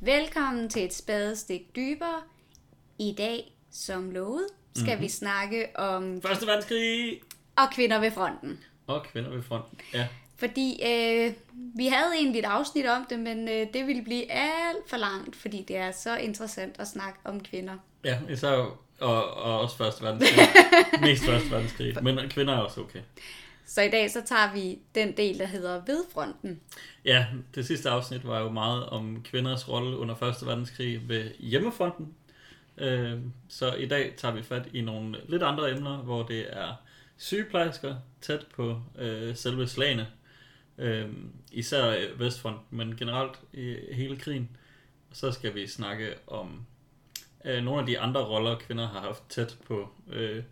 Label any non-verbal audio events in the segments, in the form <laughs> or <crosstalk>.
Velkommen til et spadestik dybere. I dag, som lovet, skal mm-hmm. vi snakke om Første verdenskrig og kvinder ved fronten. og kvinder ved fronten. Ja, Fordi øh, vi havde egentlig et afsnit om det, men øh, det ville blive alt for langt, fordi det er så interessant at snakke om kvinder. ja især og, og også første verdenskrig. <laughs> Mest første verdenskrig. Men kvinder er også okay. Så i dag så tager vi den del, der hedder Vedfronten. Ja, det sidste afsnit var jo meget om kvinders rolle under første verdenskrig ved hjemmefronten. Øh, så i dag tager vi fat i nogle lidt andre emner, hvor det er sygeplejersker tæt på øh, selve slagene. Øh, især Vestfronten, men generelt i hele krigen. Og så skal vi snakke om nogle af de andre roller, kvinder har haft tæt på øh,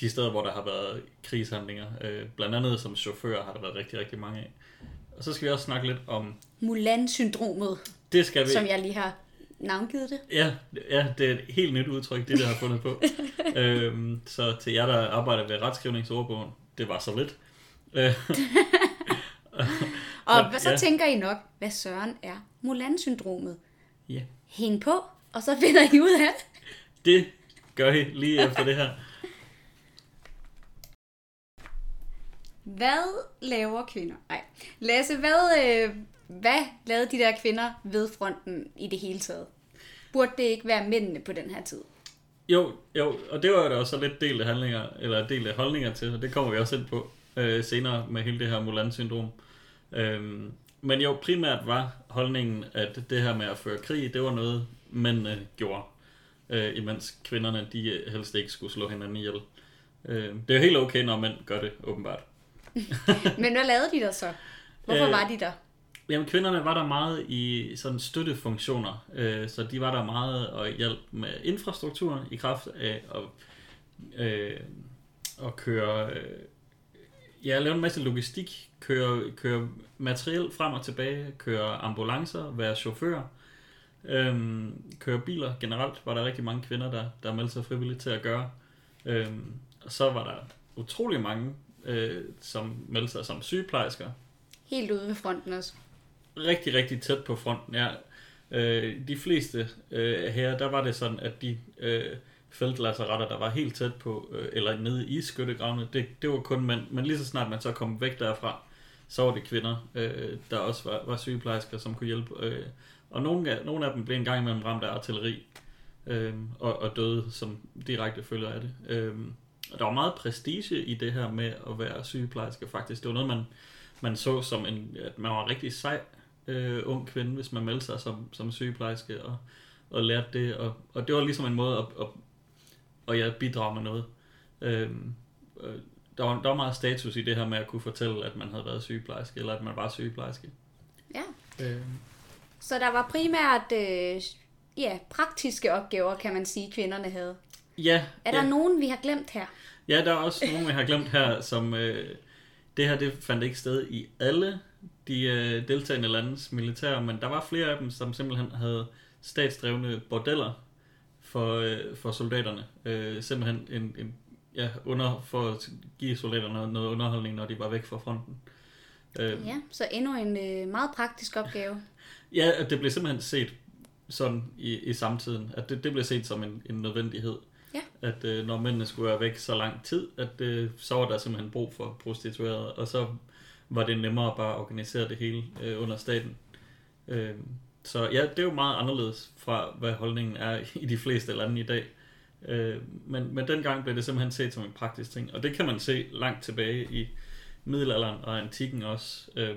de steder, hvor der har været krigshandlinger. Øh, blandt andet som chauffør har der været rigtig, rigtig mange af. Og så skal vi også snakke lidt om, Mulan-syndromet, det skal vi... som jeg lige har navngivet det. Ja, ja, det er et helt nyt udtryk, det der har fundet på. <laughs> øhm, så til jer, der arbejder ved retskrivningsordbogen, det var så lidt. Øh, <laughs> Og Men, så ja. tænker I nok, hvad søren er Mulan-syndromet? ja, Hæng på, og så finder I ud af det. det gør I lige efter det her. Hvad laver kvinder? Nej. Lasse, hvad, øh, hvad lavede de der kvinder ved fronten i det hele taget? Burde det ikke være mændene på den her tid? Jo, jo, og det var jo da også lidt del af handlinger, eller del af holdninger til, og det kommer vi også ind på øh, senere med hele det her Mulan-syndrom. Øhm, men jo, primært var holdningen, at det her med at føre krig, det var noget, mændene gjorde, øh, imens kvinderne, de helst ikke skulle slå hinanden ihjel. Øh, det er jo helt okay, når mænd gør det, åbenbart. <laughs> Men hvad lavede de der så? Hvorfor Øh, var de der? Jamen, kvinderne var der meget i sådan støttefunktioner, øh, så de var der meget og hjælp med infrastrukturen i kraft af at, øh, at køre, øh, ja, lave en masse logistik, køre, køre materiel frem og tilbage, køre ambulancer, være chauffør, øh, køre biler generelt, var der rigtig mange kvinder, der, der meldte sig frivilligt til at gøre. Øh, og så var der utrolig mange, øh, som meldte sig som sygeplejersker, Helt ude ved fronten også. rigtig, rigtig tæt på fronten, ja. Øh, de fleste øh, her, der var det sådan, at de øh, feltlasseretter, der var helt tæt på, øh, eller nede i skyttegravene, det, det var kun mænd. Men lige så snart man så kom væk derfra, så var det kvinder, øh, der også var, var sygeplejersker, som kunne hjælpe. Øh, og nogle af, nogle af dem blev en gang imellem ramt af artilleri, øh, og, og døde som direkte følger af det. Øh, og der var meget prestige i det her med at være sygeplejerske, faktisk. Det var noget, man, man så som en, at man var rigtig sej øh, ung kvinde, hvis man meldte sig som, som sygeplejerske og, og lærte det. Og, og det var ligesom en måde at, at, at ja, bidrage med noget. Øhm, øh, der, var, der var meget status i det her med at kunne fortælle, at man havde været sygeplejerske, eller at man var sygeplejerske. Ja. Øhm, Så der var primært øh, ja, praktiske opgaver, kan man sige, kvinderne havde. Ja, Er der ja. nogen, vi har glemt her? Ja, der er også nogle, jeg har glemt her, som øh, det her det fandt ikke sted i alle de øh, deltagende landes militær, men der var flere af dem, som simpelthen havde statsdrevne bordeller for, øh, for soldaterne. Øh, simpelthen en, en, ja, under, for at give soldaterne noget, underholdning, når de var væk fra fronten. Øh, Ja, så endnu en øh, meget praktisk opgave. <laughs> Ja, det blev simpelthen set sådan i, i samtiden, at det, det blev set som en, en nødvendighed. Ja. At øh, når mændene skulle være væk så lang tid, at øh, så var der simpelthen brug for prostituerede, og så var det nemmere bare at organisere det hele øh, under staten. Øh, så ja, det er jo meget anderledes fra, hvad holdningen er i de fleste lande i dag. Øh, men, men dengang blev det simpelthen set som en praktisk ting, og det kan man se langt tilbage i middelalderen og antikken også. Øh,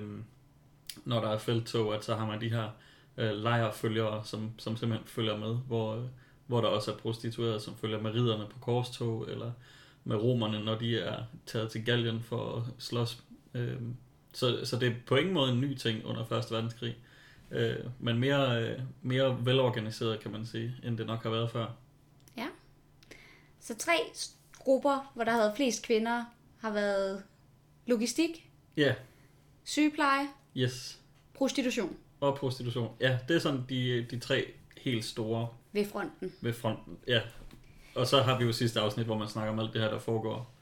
når der er felttog, at så har man de her øh, lejrfølgere, som, som simpelthen følger med, hvor, øh, hvor der også er prostituerede, som følger med ridderne på korstog, eller med romerne, når de er taget til Gallien for at slås. Øh, så, så det er på ingen måde en ny ting under 1. verdenskrig, øh, men mere, øh, mere velorganiseret, kan man sige, end det nok har været før. Ja. Så tre grupper, hvor der havde flest kvinder, har været logistik, Ja, yeah, sygepleje, yes. prostitution Og prostitution. Ja, det er sådan de, de tre helt store ved fronten. ved fronten. Ja. Og så har vi jo sidste afsnit, hvor man snakker om alt det her, der foregår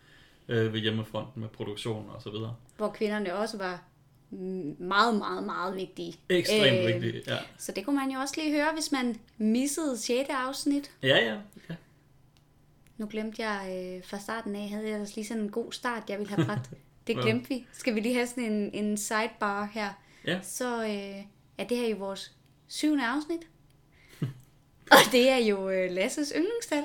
øh, ved hjemmefronten med produktion og så videre. Hvor kvinderne også var meget, meget, meget vigtige. Ekstremt Øh, vigtigt, ja. Så det kunne man jo også lige høre, hvis man missede 6. afsnit. Ja, ja. ja. Nu glemte jeg øh, fra starten af, havde jeg ellers lige sådan en god start, jeg ville have bragt. <laughs> Det glemte vi. Skal vi lige have sådan en, en sidebar her? Ja. Så øh, er det her jo vores syvende afsnit. Og det er jo øh, Lasses yndlingstal.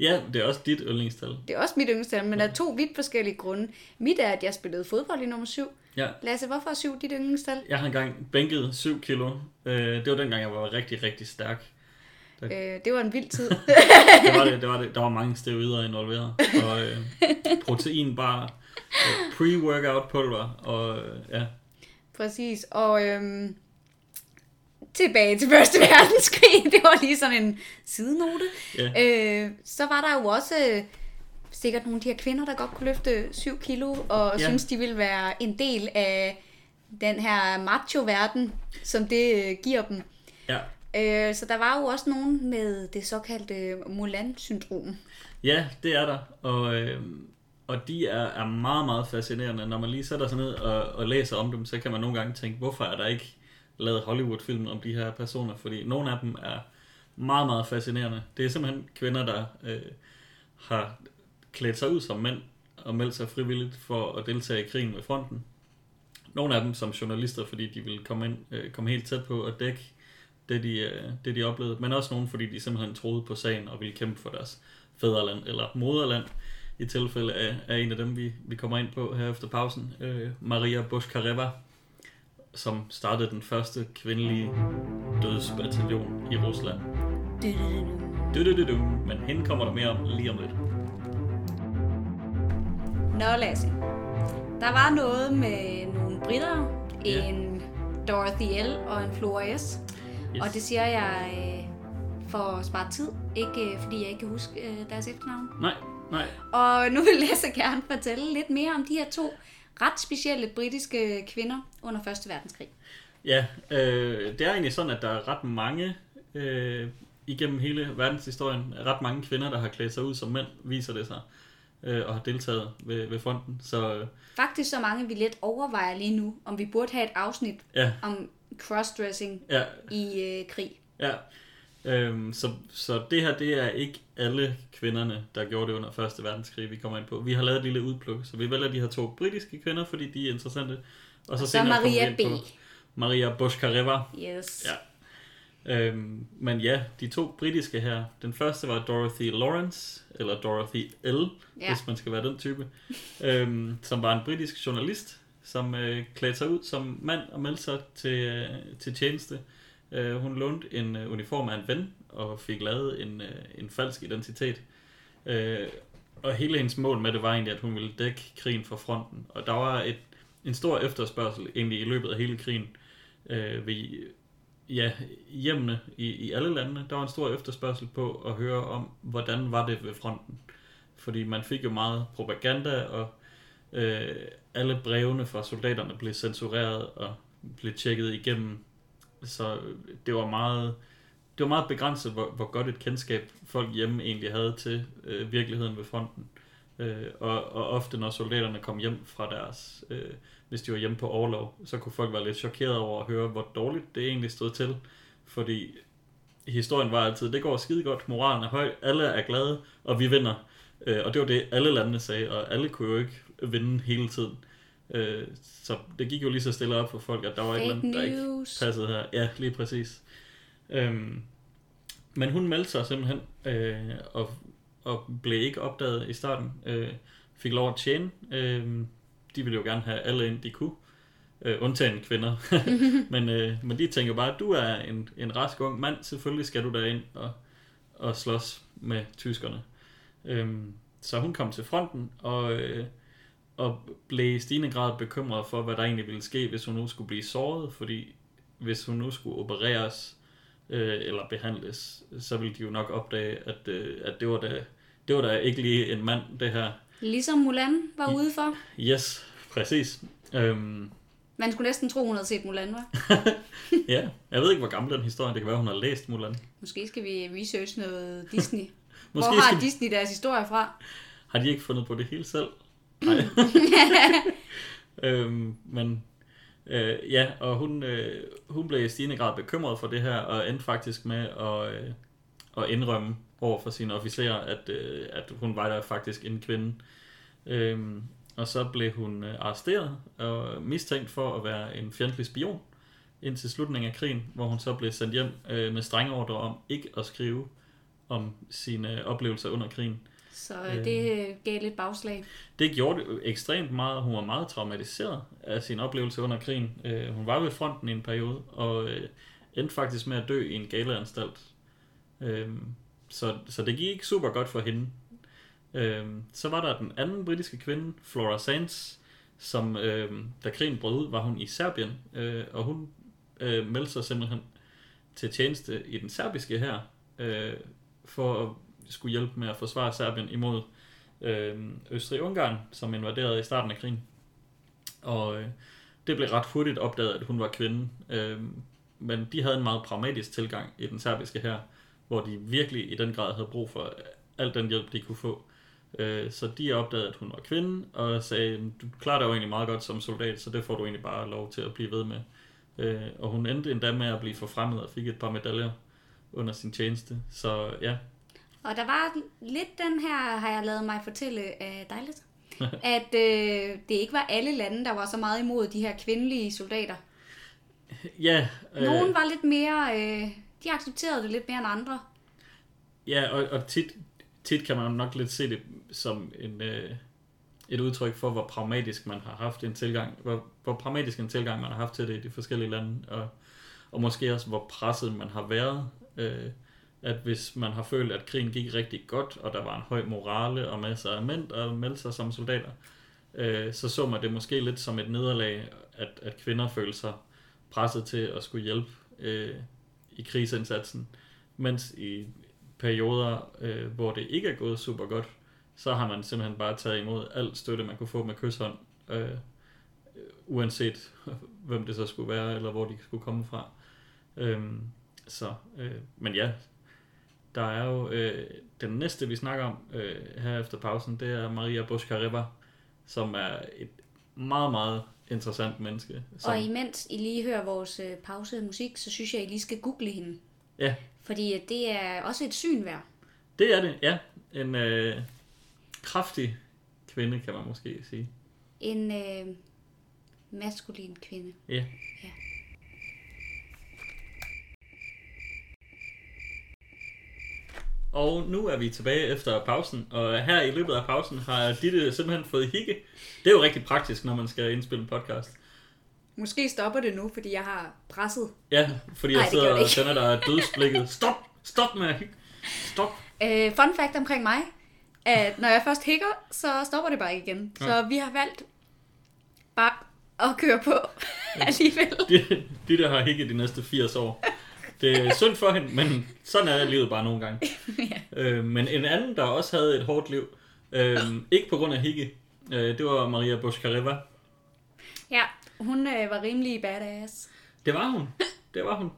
Ja, det er også dit yndlingstal. Det er også mit yndlingstal, men af to vidt forskellige grunde. Mit er, at jeg spillede fodbold i nummer syv. Ja. Lasse, hvorfor er syv dit yndlingstal? Jeg har engang bænket 7 kilo. Øh, det var dengang, jeg var rigtig, rigtig stærk. Øh, det var en vild tid. <laughs> Det var det, det var det. Der var mange steroider involveret. Og øh, <laughs> protein bare, øh, pre-workout pulver, og øh, ja. Præcis. Og øhm, tilbage til Første Verdenskrig. <laughs> Det var lige sådan en sidenote. Ja. Øh, så var der jo også øh, sikkert nogle af de her kvinder, der godt kunne løfte 7 kilo, og Ja. synes, de ville være en del af den her macho-verden, som det øh, giver dem. Ja. Øh, så der var jo også nogen med det såkaldte Mulan-syndrom. ja, det er der. Og, øh, og de er, er meget, meget fascinerende. Når man lige sætter sig ned og, og læser om dem, så kan man nogle gange tænke, hvorfor er der ikke lavet Hollywood-film om de her personer? Fordi nogle af dem er meget, meget fascinerende. Det er simpelthen kvinder, der øh, har klædt sig ud som mænd og meldt sig frivilligt for at deltage i krigen ved fronten. Nogle af dem som journalister, fordi de ville komme, ind, øh, komme helt tæt på at dække det de, øh, det, de oplevede. Men også nogle, fordi de simpelthen troede på sagen og ville kæmpe for deres fædreland eller moderland. I tilfælde af, af en af dem, vi, vi kommer ind på her efter pausen. Øh, Maria Boshkareva, som startede den første kvindelige dødsbataljon i Rusland. Du, du, du, du. Men hende kommer der mere om lige om lidt. Nå, Lasse. Der var noget med nogle britter, Ja. en Dorothy L. og en Flora S. Yes. Og det siger jeg øh, for at spare tid, ikke øh, fordi jeg ikke kan huske øh, deres efternavn. Nej, nej. Og nu vil Lasse gerne fortælle lidt mere om de her to ret specielle britiske kvinder under 1. verdenskrig. Ja, øh, det er egentlig sådan, at der er ret mange øh, igennem hele verdenshistorien, ret mange kvinder, der har klædt sig ud som mænd, viser det sig, øh, og har deltaget ved, ved fronten. Så øh, Faktisk så mange, vi lidt overvejer lige nu, om vi burde have et afsnit ja, om crossdressing ja, i øh, krig. ja. Øhm, så, så det her, det er ikke alle kvinderne, der gjorde det under 1. verdenskrig, vi kommer ind på. Vi har lavet et lille udpluk, så vi vælger de her to britiske kvinder, fordi de er interessante. Og så, Og så Maria B. på Maria Boshkareva, Yes. Ja. Øhm, men ja, de to britiske her. Den første var Dorothy Lawrence, eller Dorothy L. Ja. hvis man skal være den type, øhm, som var en britisk journalist, som øh, klædte sig ud som mand og meldte sig til, øh, til tjeneste. Øh, Øh, hun lånte en øh, uniform af en ven og fik lavet en, øh, en falsk identitet. Øh, og hele hendes mål med det var egentlig, at hun ville dække krigen fra fronten. Og der var et, en stor efterspørgsel egentlig i løbet af hele krigen øh, ved, ja, hjemmene i, i alle landene, der var en stor efterspørgsel på at høre om, hvordan var det ved fronten. Fordi man fik jo meget propaganda, og øh, alle brevene fra soldaterne blev censureret og blev tjekket igennem. Så øh, det var meget, det var meget begrænset, hvor, hvor godt et kendskab folk hjemme egentlig havde til øh, virkeligheden ved fronten. Øh, og, og ofte når soldaterne kom hjem fra deres, øh, hvis de var hjemme på overlov, så kunne folk være lidt chokeret over at høre, hvor dårligt det egentlig stod til. Fordi historien var altid, det går skide godt, moralen er høj, alle er glade, og vi vinder. Øh, og det var det, alle landene sagde, og alle kunne jo ikke vinde hele tiden. Øh, så det gik jo lige så stille op for folk, at der var et eller Fake andet, der ikke passede her. Ja, lige præcis. Øhm, men hun meldte sig simpelthen, øh, og, og blev ikke opdaget i starten. Øh, fik lov at tjene. Øh, de ville jo gerne have alle ind, de kunne. Øh, undtagen kvinder. <laughs> men, øh, men de tænker bare, at du er en, en rask ung mand, selvfølgelig skal du derind og, og slås med tyskerne. Øhm, så hun kom til fronten, og, øh, og blev i stigende grad bekymret for, hvad der egentlig ville ske, hvis hun nu skulle blive såret, fordi hvis hun nu skulle opereres øh, eller behandles, så ville de jo nok opdage, at, øh, at det, var da, det var da ikke lige en mand, det her. Ligesom Mulan var ude for. Yes, præcis. Øhm, Man skulle næsten tro, hun havde set Mulan, var. <laughs> ja, jeg ved ikke, hvor gammel den historie, det kan være, hun har læst Mulan. Måske skal vi research noget Disney. <laughs> Måske Hvor har skal- Disney deres historie fra? Har de ikke fundet på det hele selv? Nej. <laughs> øhm, men Øh, ja, og hun, øh, hun blev i stigende grad bekymret for det her, og endte faktisk med at, øh, at indrømme over for sine officerer, at, øh, at hun var der faktisk en kvinde. Øhm, og så blev hun øh, arresteret og mistænkt for at være en fjendtlig spion indtil slutningen af krigen, hvor hun så blev sendt hjem øh, med strenge ordre om ikke at skrive om sine oplevelser under krigen. Så øh, det gav lidt bagslag. Det gjorde det ekstremt meget. Hun var meget traumatiseret af sin oplevelse under krigen. Øh, hun var ved fronten i en periode, og øh, endte faktisk med at dø i en galeanstalt. Øh, så, så det gik ikke super godt for hende. Øh, så var der den anden britiske kvinde, Flora Sands, som øh, da krigen brød ud, var hun i Serbien, øh, og hun øh, meldte sig simpelthen til tjeneste i den serbiske her, øh, for at skulle hjælpe med at forsvare Serbien imod øh, Østrig-Ungarn, som invaderede i starten af krigen. Og øh, det blev ret hurtigt opdaget, at hun var kvinde. Øh, men de havde en meget pragmatisk tilgang i den serbiske her, hvor de virkelig i den grad havde brug for øh, al den hjælp, de kunne få. Øh, så de opdagede, at hun var kvinde, og sagde, du klarer dig jo egentlig meget godt som soldat, så det får du egentlig bare lov til at blive ved med. Øh, og hun endte endda med at blive forfremmet og fik et par medaljer under sin tjeneste. Så ja. Og der var lidt den her, har jeg lavet mig fortælle af dejligt, <laughs> at øh, det ikke var alle lande, der var så meget imod de her kvindelige soldater. Ja. Øh, Nogen var lidt mere, øh, de accepterede det lidt mere end andre. Ja, og, og tit, tit kan man nok lidt se det som en, øh, et udtryk for, hvor pragmatisk man har haft en tilgang, hvor, hvor pragmatisk en tilgang man har haft til det i de forskellige lande, og, og måske også hvor presset man har været. Øh, at hvis man har følt, at krigen gik rigtig godt, og der var en høj morale og masser af mænd, der meldte sig som soldater, øh, så så man det måske lidt som et nederlag, at, at kvinder følte sig presset til at skulle hjælpe øh, i krigsindsatsen, mens i perioder, øh, hvor det ikke er gået super godt, så har man simpelthen bare taget imod al støtte, man kunne få med kysshånd, øh, uanset hvem det så skulle være, eller hvor de skulle komme fra. Øh, så, øh, men ja, der er jo øh, den næste, vi snakker om øh, her efter pausen, det er Maria Buscareva, som er et meget, meget interessant menneske. Som... Og imens I lige hører vores øh, pause musik, så synes jeg, I lige skal google hende. Ja. Fordi det er også et syn værd. Det er det, ja. En øh, kraftig kvinde, kan man måske sige. En øh, maskulin kvinde. Ja. ja. Og nu er vi tilbage efter pausen, og her i løbet af pausen har Ditte simpelthen fået hikke. Det er jo rigtig praktisk, når man skal indspille en podcast. Måske stopper det nu, fordi jeg har presset. Ja, fordi jeg Ej, sidder og sender dig dødsblikket. Stop! Stop med at hygge. Stop! Uh, fun fact omkring mig, at når jeg først hikker, så stopper det bare ikke igen. Ja. Så vi har valgt bare at køre på alligevel. De, de der har hikket de næste 80 år. Det er synd for hende, men sådan er livet bare nogle gange. <laughs> ja. øh, men en anden, der også havde et hårdt liv, øh, ikke på grund af hikke, øh, det var Maria Buscareva. Ja, hun øh, var rimelig badass. Det var hun. Det var hun.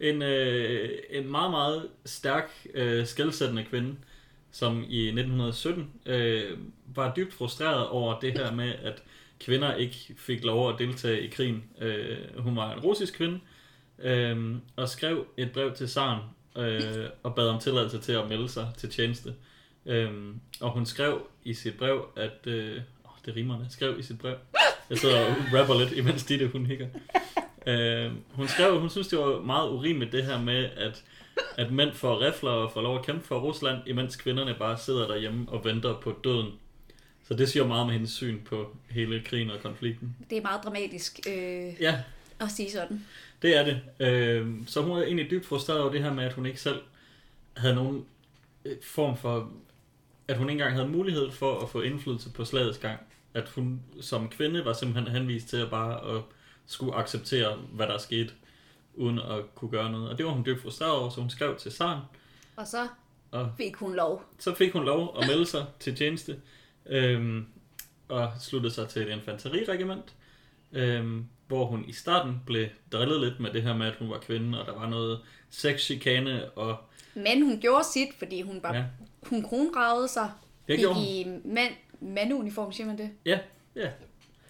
En, øh, en meget, meget stærk, øh, skældsættende kvinde, som i 1917 øh, var dybt frustreret over det her med, at kvinder ikke fik lov at deltage i krigen. Øh, hun var en russisk kvinde, øh, og skrev et brev til Saren øh, og bad om tilladelse til at melde sig til tjeneste. Øh, og hun skrev i sit brev, at... Øh, det rimer det. Skrev i sit brev. Jeg sidder og rapper lidt, imens Ditte hun hikker. Øh, hun skrev, at hun synes, det var meget urimeligt det her med, at, at mænd får rifler og får lov at kæmpe for Rusland, imens kvinderne bare sidder derhjemme og venter på døden. Så det siger meget med hendes syn på hele krigen og konflikten. Det er meget dramatisk øh, ja. At sige sådan. Det er det. Øh, så hun er egentlig dybt frustreret over det her med, at hun ikke selv havde nogen øh, form for, at hun ikke engang havde mulighed for at få indflydelse på slagets gang. At hun som kvinde var simpelthen henvist til at bare at skulle acceptere, hvad der skete, uden at kunne gøre noget. Og det var hun dybt frustreret over, så hun skrev til Saren. Og så og fik hun lov. Så fik hun lov at melde sig til tjeneste, øhm, og sluttede sig til et infanteriregiment, øhm, hvor hun i starten blev drillet lidt med det her med, at hun var kvinde, og der var noget sexchikane. Og... Men hun gjorde sit, fordi hun var ja. hun kronravede sig. Det gjorde I mand, manduniform, siger man det? Ja, ja.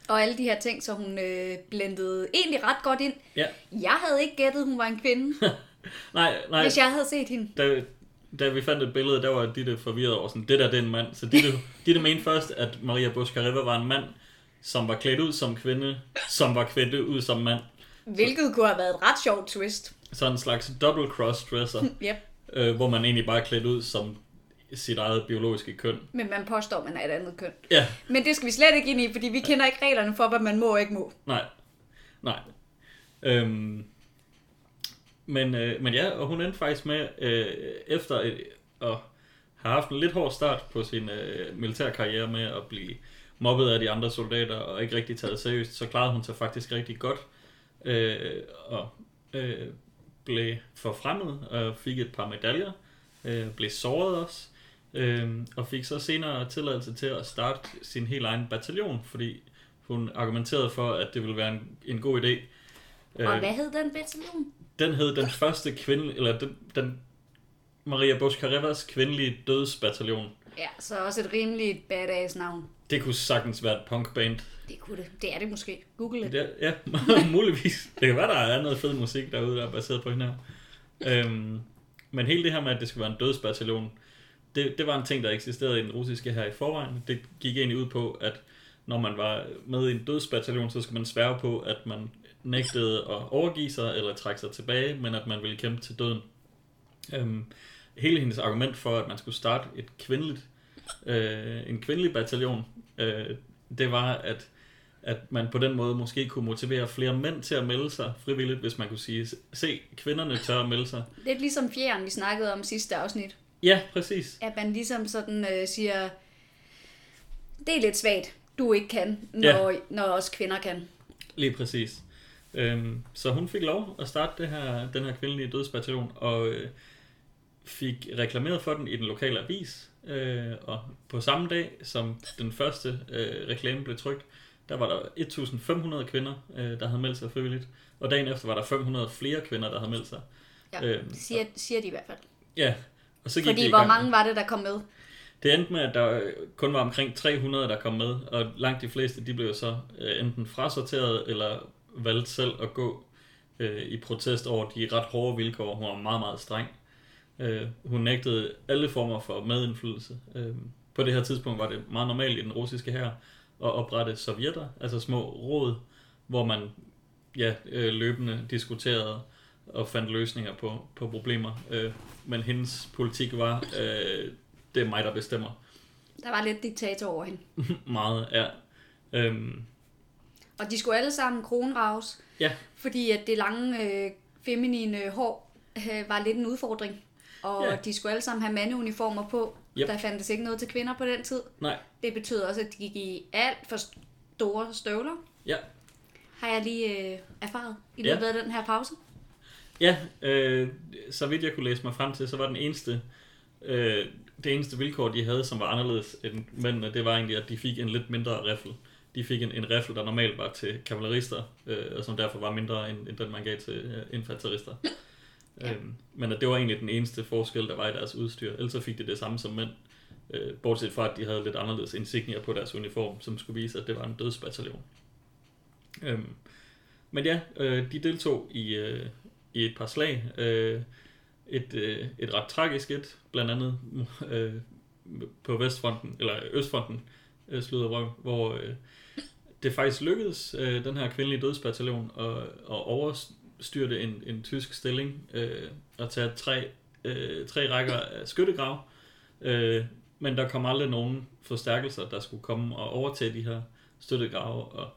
og alle de her ting, så hun øh, blendede egentlig ret godt ind. Ja. Jeg havde ikke gættet, hun var en kvinde, <laughs> Nej, nej. hvis jeg havde set hende. Da, da vi fandt et billede, der var Ditte forvirret over sådan, det der det er en mand. Så Ditte, <laughs> Ditte mente først, at Maria Buscareva var en mand, som var klædt ud som kvinde, som var klædt ud som mand. Hvilket kunne have været et ret sjovt twist. Så en slags double cross-dresser, Yep. <laughs> øh, hvor man egentlig bare er klædt ud som sit eget biologiske køn. Men man påstår, man er et andet køn. Ja, Men det skal vi slet ikke ind i, fordi vi kender ikke reglerne for, hvad man må og ikke må. nej, nej. Øhm, men, øh, men ja, og hun endte faktisk med, øh, efter et, at have haft en lidt hård start på sin øh, militærkarriere med at blive mobbet af de andre soldater og ikke rigtig taget seriøst, så klarede hun sig faktisk rigtig godt. Øh, og øh, blev forfremmet og fik et par medaljer. Øh, blev såret også. Øh, og fik så senere tilladelse til at starte sin helt egen bataljon, fordi hun argumenterede for, at det ville være en, en god idé. Og hvad hed den bataljon? Den hed den første kvinde, eller den, den Maria Buscarevas kvindelige dødsbataljon. Ja, så også et rimeligt badass navn. Det kunne sagtens være et punkband. Det kunne det. Det er det måske. Google det. Det, ja, <laughs> muligvis. Det kan være, der er noget fed musik derude, der er baseret på hende her. Øhm, men hele det her med, at det skulle være en dødsbataljon, det, det var en ting, der eksisterede i den russiske her i forvejen. Det gik egentlig ud på, at når man var med i en dødsbataljon, så skulle man sværge på, at man nægtede at overgive sig eller trække sig tilbage, men at man ville kæmpe til døden. Øhm, hele hendes argument for, at man skulle starte et kvindeligt, øh, en kvindelig bataljon, øh, det var, at, at man på den måde måske kunne motivere flere mænd til at melde sig frivilligt, hvis man kunne sige, se, kvinderne tør at melde sig. Lidt ligesom fjeren, vi snakkede om sidste afsnit. Ja, præcis. At man ligesom sådan øh, siger, det er lidt svagt, du ikke kan, når, ja. når også kvinder kan. Lige præcis. Øhm, så hun fik lov at starte det her, den her kvindelige dødsbataljon, og øh, fik reklameret for den i den lokale avis. Øh, og på samme dag, som den første øh, reklame blev trykt, der var der 1.500 kvinder, øh, der havde meldt sig frivilligt. Og dagen efter var der 500 flere kvinder, der havde meldt sig. Ja, Øhm, siger, siger de i hvert fald. Ja, og så gik Fordi hvor mange var det, der kom med? Det endte med, at der kun var omkring 300, der kom med, og langt de fleste, de blev så øh, enten frasorteret, eller valgte selv at gå øh, i protest over de ret hårde vilkår. Hun var meget, meget streng. Øh, hun nægtede alle former for medindflydelse. Øh, på det her tidspunkt var det meget normalt i den russiske hær at oprette sovjetter, altså små råd, hvor man ja, øh, løbende diskuterede og fandt løsninger på, på problemer. Øh, men hendes politik var, øh, det er mig, der bestemmer Der var lidt diktator over hende. <laughs> meget. Ja. Øhm, Og de skulle alle sammen kronraves, ja, fordi at det lange, øh, feminine hår øh, var lidt en udfordring. Og Ja. de skulle alle sammen have mandeuniformer på. Yep. Der fandtes ikke noget til kvinder på den tid. nej, Det betød også, at de gik i alt for store støvler. ja. Har jeg lige øh, erfaret i Ja. løbet af den her pause. Ja, øh, så vidt jeg kunne læse mig frem til, så var den eneste, øh, det eneste vilkår, de havde, som var anderledes end mændene, det var egentlig, at de fik en lidt mindre riffel. De fik en, en riffel, der normalt var til kavalerister, øh, og som derfor var mindre end, end den, man gav til øh, infanterister. Ja. Øhm, men at det var egentlig den eneste forskel, der var i deres udstyr. Ellers så fik de det samme som mænd. Øh, bortset fra, at de havde lidt anderledes insignier på deres uniform, som skulle vise, at det var en dødsbataljon. Øhm, men ja, øh, de deltog i, øh, i et par slag. Øh, et, øh, et ret tragisk et, blandt andet <laughs> øh, på Vestfronten, eller Østfronten, øh, slutter røv, hvor øh, det faktisk lykkedes øh, den her kvindelige dødsbataljon at, at styrte en, en tysk stilling øh, og tage tre, øh, tre rækker af skyttegrav. Øh, men der kom aldrig nogen forstærkelser, der skulle komme og overtage de her støttegrave og,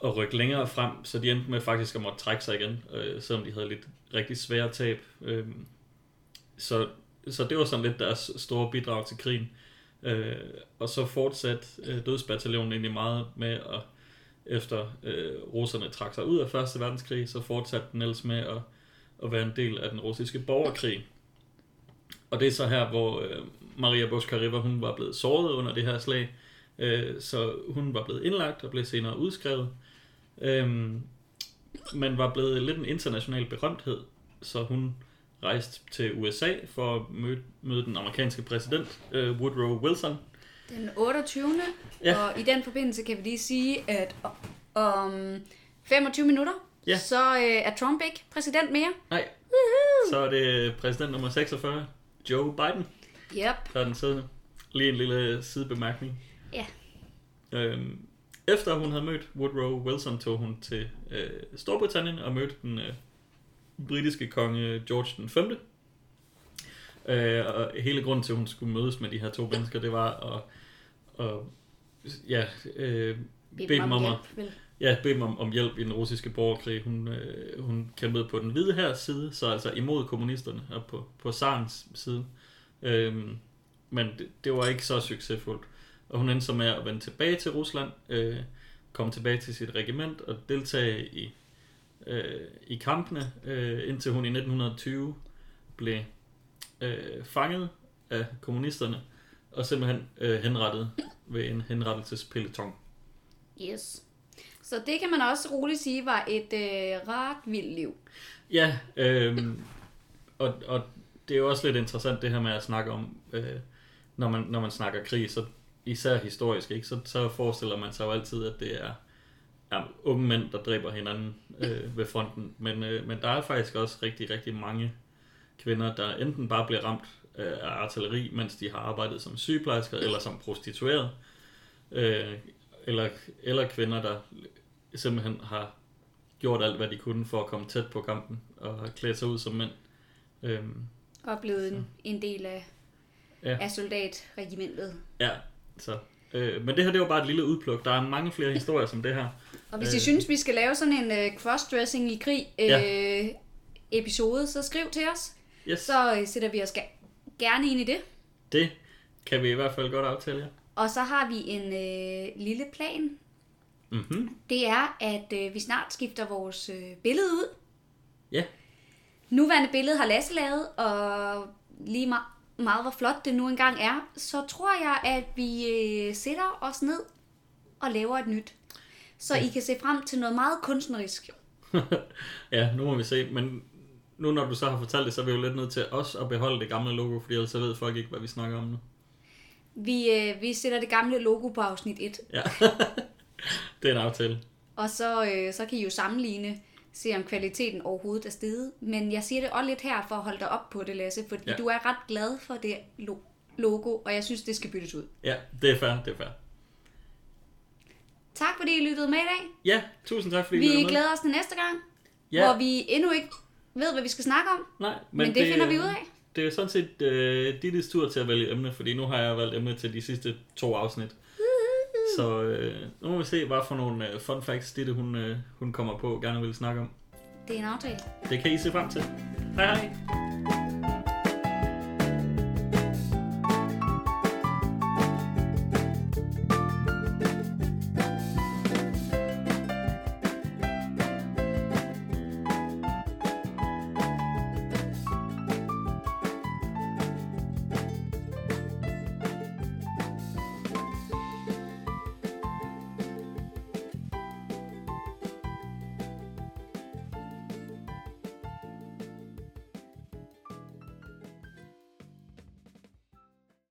og rykke længere frem, så de endte med faktisk at måtte trække sig igen, øh, selvom de havde lidt rigtig svære tab. Øh, så, så det var sådan lidt deres store bidrag til krigen. Øh, og så fortsatte øh, dødsbataljonen egentlig meget med at, efter øh, russerne trak sig ud af Første Verdenskrig, så fortsatte den ellers med at, at være en del af den russiske borgerkrig. Og det er så her, hvor øh, Maria Boskareva, hun var blevet såret under det her slag, øh, så hun var blevet indlagt og blev senere udskrevet, øh, men var blevet lidt en international berømthed, så hun rejste til USA for at møde, møde den amerikanske præsident, øh, Woodrow Wilson, den 28. Ja. Og i den forbindelse kan vi lige sige, at om 25 minutter, Ja. så øh, er Trump ikke præsident mere. Nej, så er det præsident nummer 46, Joe Biden, Yep. der er den siddende. Lige en lille sidebemærkning. Ja. Øhm, efter hun havde mødt Woodrow Wilson, tog hun til øh, Storbritannien og mødte den øh, britiske konge George den 5. Øh, og hele grunden til, at hun skulle mødes med de her to mennesker, det var at, at ja, øh, bede dem om hjælp, ja, dem om, om hjælp i den russiske borgerkrig. Hun, øh, hun kæmpede på den hvide her side, så altså imod kommunisterne, og på, på Sarens side. Øhm, men det, det var ikke så succesfuldt. Og hun endte så med at vende tilbage til Rusland, øh, komme tilbage til sit regiment og deltage i, øh, i kampene, øh, indtil hun i 1920 blev øh, fanget af kommunisterne og simpelthen øh, henrettet ved en henrettelsespeloton. Yes. Så det kan man også roligt sige var et øh, ret vildt liv. Ja, øhm, og, og det er jo også lidt interessant det her med at snakke om, øh, når, man, når man snakker krig, så især historisk, ikke? Så, så forestiller man sig jo altid, at det er, er unge mænd, der dræber hinanden øh, ved fronten. Men, øh, men der er faktisk også rigtig, rigtig mange kvinder, der enten bare bliver ramt øh, af artilleri, mens de har arbejdet som sygeplejersker eller som prostitueret, øh, eller, eller kvinder, der simpelthen har gjort alt, hvad de kunne for at komme tæt på kampen og har klædt sig ud som mænd. Og blevet en, en del af, Ja. af soldatregimentet. ja, så. Øh, men det her, det var bare et lille udpluk. Der er mange flere historier som det her. Og hvis Øh. I synes, vi skal lave sådan en øh, crossdressing i krig øh, Ja. episode, så skriv til os. Yes, Så øh, sætter vi os gerne ind i det. det kan vi i hvert fald godt aftale, ja. Og så har vi en øh, lille plan. Mm-hmm. Det er, at øh, vi snart skifter vores øh, billede ud. Ja, Nuværende billede har Lasse lavet, og lige meget, meget hvor flot det nu engang er, så tror jeg, at vi øh, sætter os ned og laver et nyt. Så I kan se frem til noget meget kunstnerisk. <laughs> ja, nu må vi se. Men nu når du så har fortalt det, så er vi jo lidt nødt til os at beholde det gamle logo, fordi ellers så ved folk ikke, hvad vi snakker om nu. Vi, øh, vi sætter det gamle logo på afsnit 1, Ja, <laughs> det er en aftale. og så, øh, så kan I jo sammenligne, se om kvaliteten overhovedet er steget. Men jeg siger det også lidt her for at holde dig op på det, Lasse, fordi Ja. du er ret glad for det lo- logo, og jeg synes, det skal byttes ud. Ja, det er fair, det er fair. Tak fordi I lyttede med i dag. Ja, tusind tak fordi I Vi lyttede med. glæder os til næste gang, Ja. hvor vi endnu ikke ved, hvad vi skal snakke om. Nej, Men, men det, det finder vi ud af. Det er sådan set øh, Dittis tur til at vælge emne, fordi nu har jeg valgt emne til de sidste to afsnit. Så øh, nu må vi se, hvad for nogle øh, fun facts Ditte hun, øh, hun kommer på og gerne vil snakke om. Det er en aftale. Det kan I se frem til. Hej hej!